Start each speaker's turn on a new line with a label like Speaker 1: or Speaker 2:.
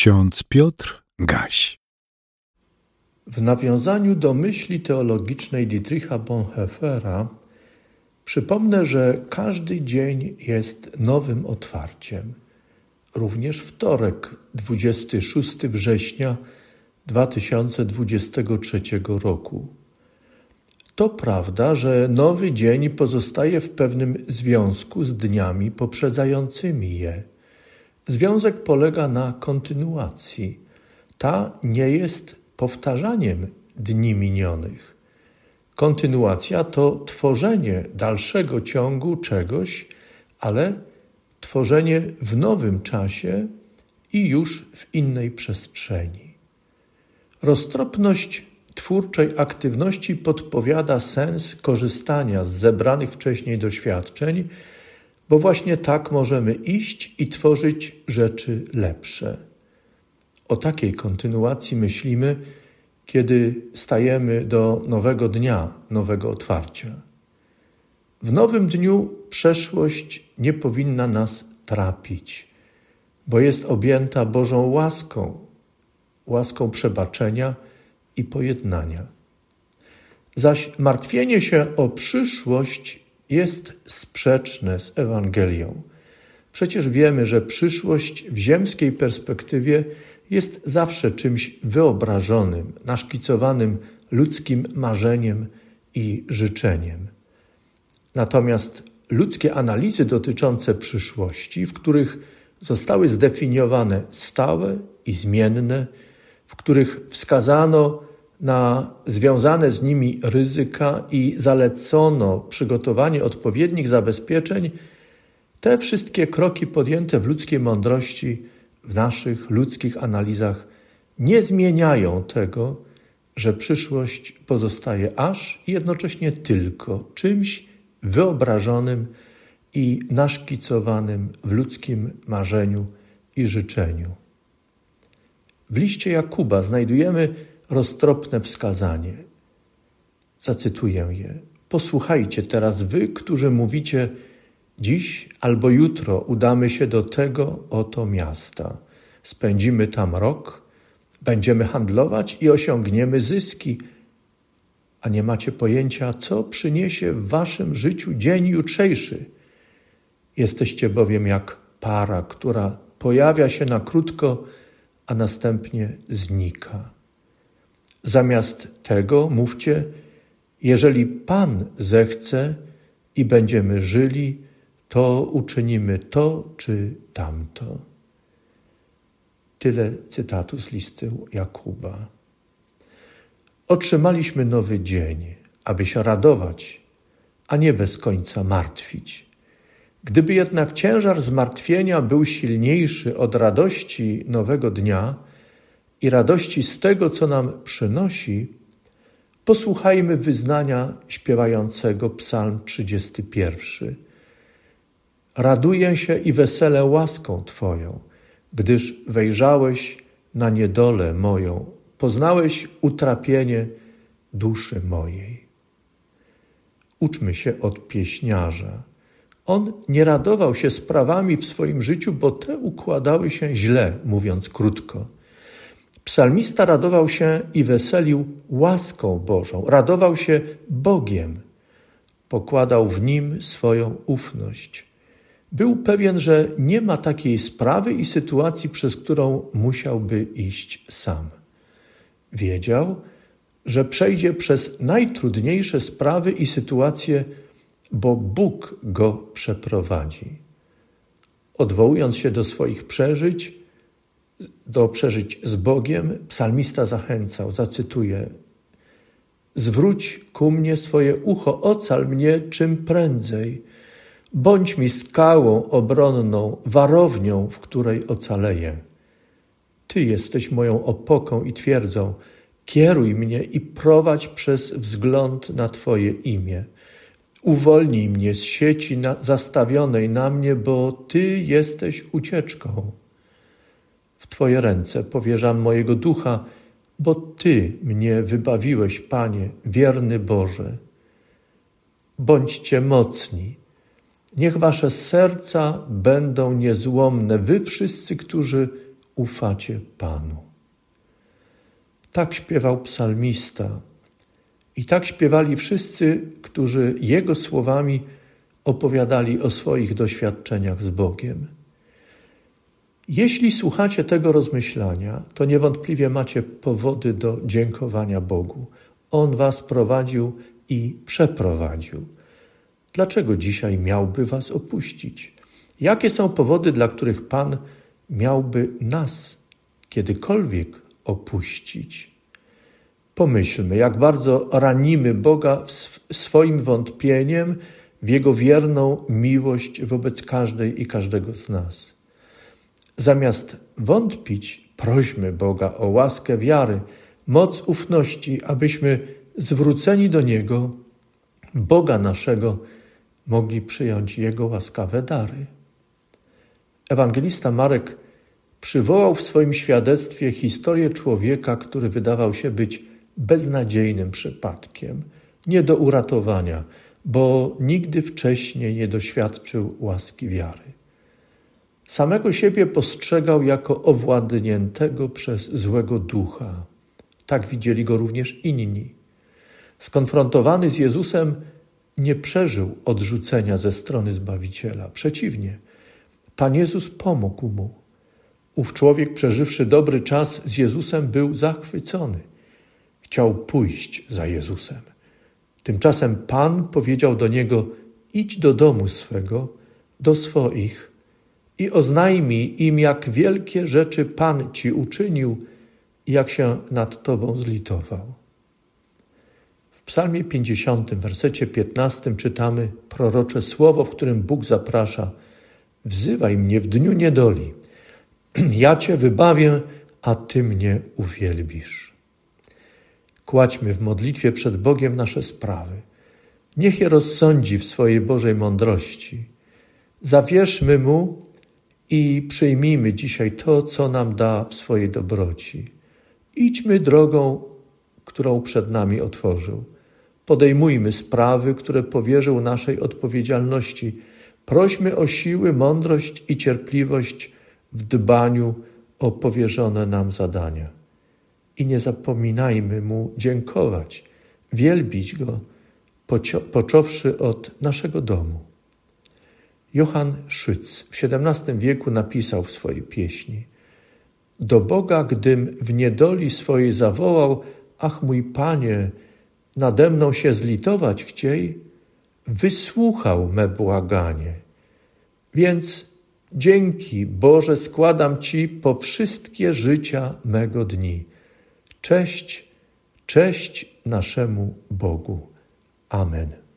Speaker 1: Ksiądz Piotr Gaś.
Speaker 2: W nawiązaniu do myśli teologicznej Dietricha Bonhoeffera przypomnę, że każdy dzień jest nowym otwarciem. Również wtorek, 26 września 2023 roku. To prawda, że nowy dzień pozostaje w pewnym związku z dniami poprzedzającymi je. Związek polega na kontynuacji. Ta nie jest powtarzaniem dni minionych. Kontynuacja to tworzenie dalszego ciągu czegoś, ale tworzenie w nowym czasie i już w innej przestrzeni. Roztropność twórczej aktywności podpowiada sens korzystania z zebranych wcześniej doświadczeń, bo właśnie tak możemy iść i tworzyć rzeczy lepsze. O takiej kontynuacji myślimy, kiedy stajemy do nowego dnia, nowego otwarcia. W nowym dniu przeszłość nie powinna nas trapić, bo jest objęta Bożą łaską, łaską przebaczenia i pojednania. Zaś martwienie się o przyszłość jest sprzeczne z Ewangelią. Przecież wiemy, że przyszłość w ziemskiej perspektywie jest zawsze czymś wyobrażonym, naszkicowanym ludzkim marzeniem i życzeniem. Natomiast ludzkie analizy dotyczące przyszłości, w których zostały zdefiniowane stałe i zmienne, w których wskazano na związane z nimi ryzyka i zalecono przygotowanie odpowiednich zabezpieczeń, te wszystkie kroki podjęte w ludzkiej mądrości, w naszych ludzkich analizach nie zmieniają tego, że przyszłość pozostaje aż i jednocześnie tylko czymś wyobrażonym i naszkicowanym w ludzkim marzeniu i życzeniu. W liście Jakuba znajdujemy roztropne wskazanie. Zacytuję je. Posłuchajcie teraz wy, którzy mówicie, dziś albo jutro udamy się do tego oto miasta. Spędzimy tam rok, będziemy handlować i osiągniemy zyski, a nie macie pojęcia, co przyniesie w waszym życiu dzień jutrzejszy. Jesteście bowiem jak para, która pojawia się na krótko, a następnie znika. Zamiast tego mówcie, jeżeli Pan zechce i będziemy żyli, to uczynimy to czy tamto. Tyle cytatu z listy Jakuba. Otrzymaliśmy nowy dzień, aby się radować, a nie bez końca martwić. Gdyby jednak ciężar zmartwienia był silniejszy od radości nowego dnia i radości z tego, co nam przynosi, posłuchajmy wyznania śpiewającego Psalm 31. Raduję się i weselę łaską Twoją, gdyż wejrzałeś na niedolę moją, poznałeś utrapienie duszy mojej. Uczmy się od pieśniarza on nie radował się sprawami w swoim życiu, bo te układały się źle, mówiąc krótko. Psalmista radował się i weselił łaską Bożą, radował się Bogiem, pokładał w nim swoją ufność. Był pewien, że nie ma takiej sprawy i sytuacji, przez którą musiałby iść sam. Wiedział, że przejdzie przez najtrudniejsze sprawy i sytuacje bo Bóg go przeprowadzi. Odwołując się do swoich przeżyć, do przeżyć z Bogiem, psalmista zachęcał, zacytuję: Zwróć ku mnie swoje ucho, ocal mnie czym prędzej. Bądź mi skałą obronną, warownią, w której ocaleję. Ty jesteś moją opoką i twierdzą. Kieruj mnie i prowadź przez wzgląd na Twoje imię. Uwolnij mnie z sieci na, zastawionej na mnie, bo Ty jesteś ucieczką. Twoje ręce powierzam mojego ducha, bo Ty mnie wybawiłeś, Panie, wierny Boże. Bądźcie mocni. Niech Wasze serca będą niezłomne, Wy wszyscy, którzy ufacie Panu. Tak śpiewał psalmista i tak śpiewali wszyscy, którzy jego słowami opowiadali o swoich doświadczeniach z Bogiem. Jeśli słuchacie tego rozmyślania, to niewątpliwie macie powody do dziękowania Bogu. On was prowadził i przeprowadził. Dlaczego dzisiaj miałby was opuścić? Jakie są powody, dla których Pan miałby nas kiedykolwiek opuścić? Pomyślmy, jak bardzo ranimy Boga swoim wątpieniem w Jego wierną miłość wobec każdej i każdego z nas. Zamiast wątpić, prośmy Boga o łaskę wiary, moc ufności, abyśmy zwróceni do Niego, Boga naszego, mogli przyjąć Jego łaskawe dary. Ewangelista Marek przywołał w swoim świadectwie historię człowieka, który wydawał się być beznadziejnym przypadkiem, nie do uratowania, bo nigdy wcześniej nie doświadczył łaski wiary. Samego siebie postrzegał jako owładniętego przez złego ducha. Tak widzieli go również inni. Skonfrontowany z Jezusem, nie przeżył odrzucenia ze strony Zbawiciela. Przeciwnie, Pan Jezus pomógł mu. Ów człowiek, przeżywszy dobry czas z Jezusem, był zachwycony. Chciał pójść za Jezusem. Tymczasem Pan powiedział do niego: Idź do domu swego, do swoich i oznajmij im, jak wielkie rzeczy Pan ci uczynił i jak się nad tobą zlitował. W Psalmie 50, wersecie 15 czytamy prorocze słowo, w którym Bóg zaprasza: Wzywaj mnie w dniu niedoli. Ja cię wybawię, a ty mnie uwielbisz. Kładźmy w modlitwie przed Bogiem nasze sprawy. Niech je rozsądzi w swojej Bożej mądrości. Zawierzmy Mu i przyjmijmy dzisiaj to, co nam da w swojej dobroci. Idźmy drogą, którą przed nami otworzył. Podejmujmy sprawy, które powierzył naszej odpowiedzialności. Prośmy o siły, mądrość i cierpliwość w dbaniu o powierzone nam zadania i nie zapominajmy Mu dziękować, wielbić Go, począwszy od naszego domu. Johann Schütz w XVII wieku napisał w swojej pieśni Do Boga, gdym w niedoli swojej zawołał, ach mój Panie, nade mną się zlitować chciej, wysłuchał me błaganie. Więc dzięki Boże składam Ci po wszystkie życia mego dni. Cześć, cześć naszemu Bogu. Amen.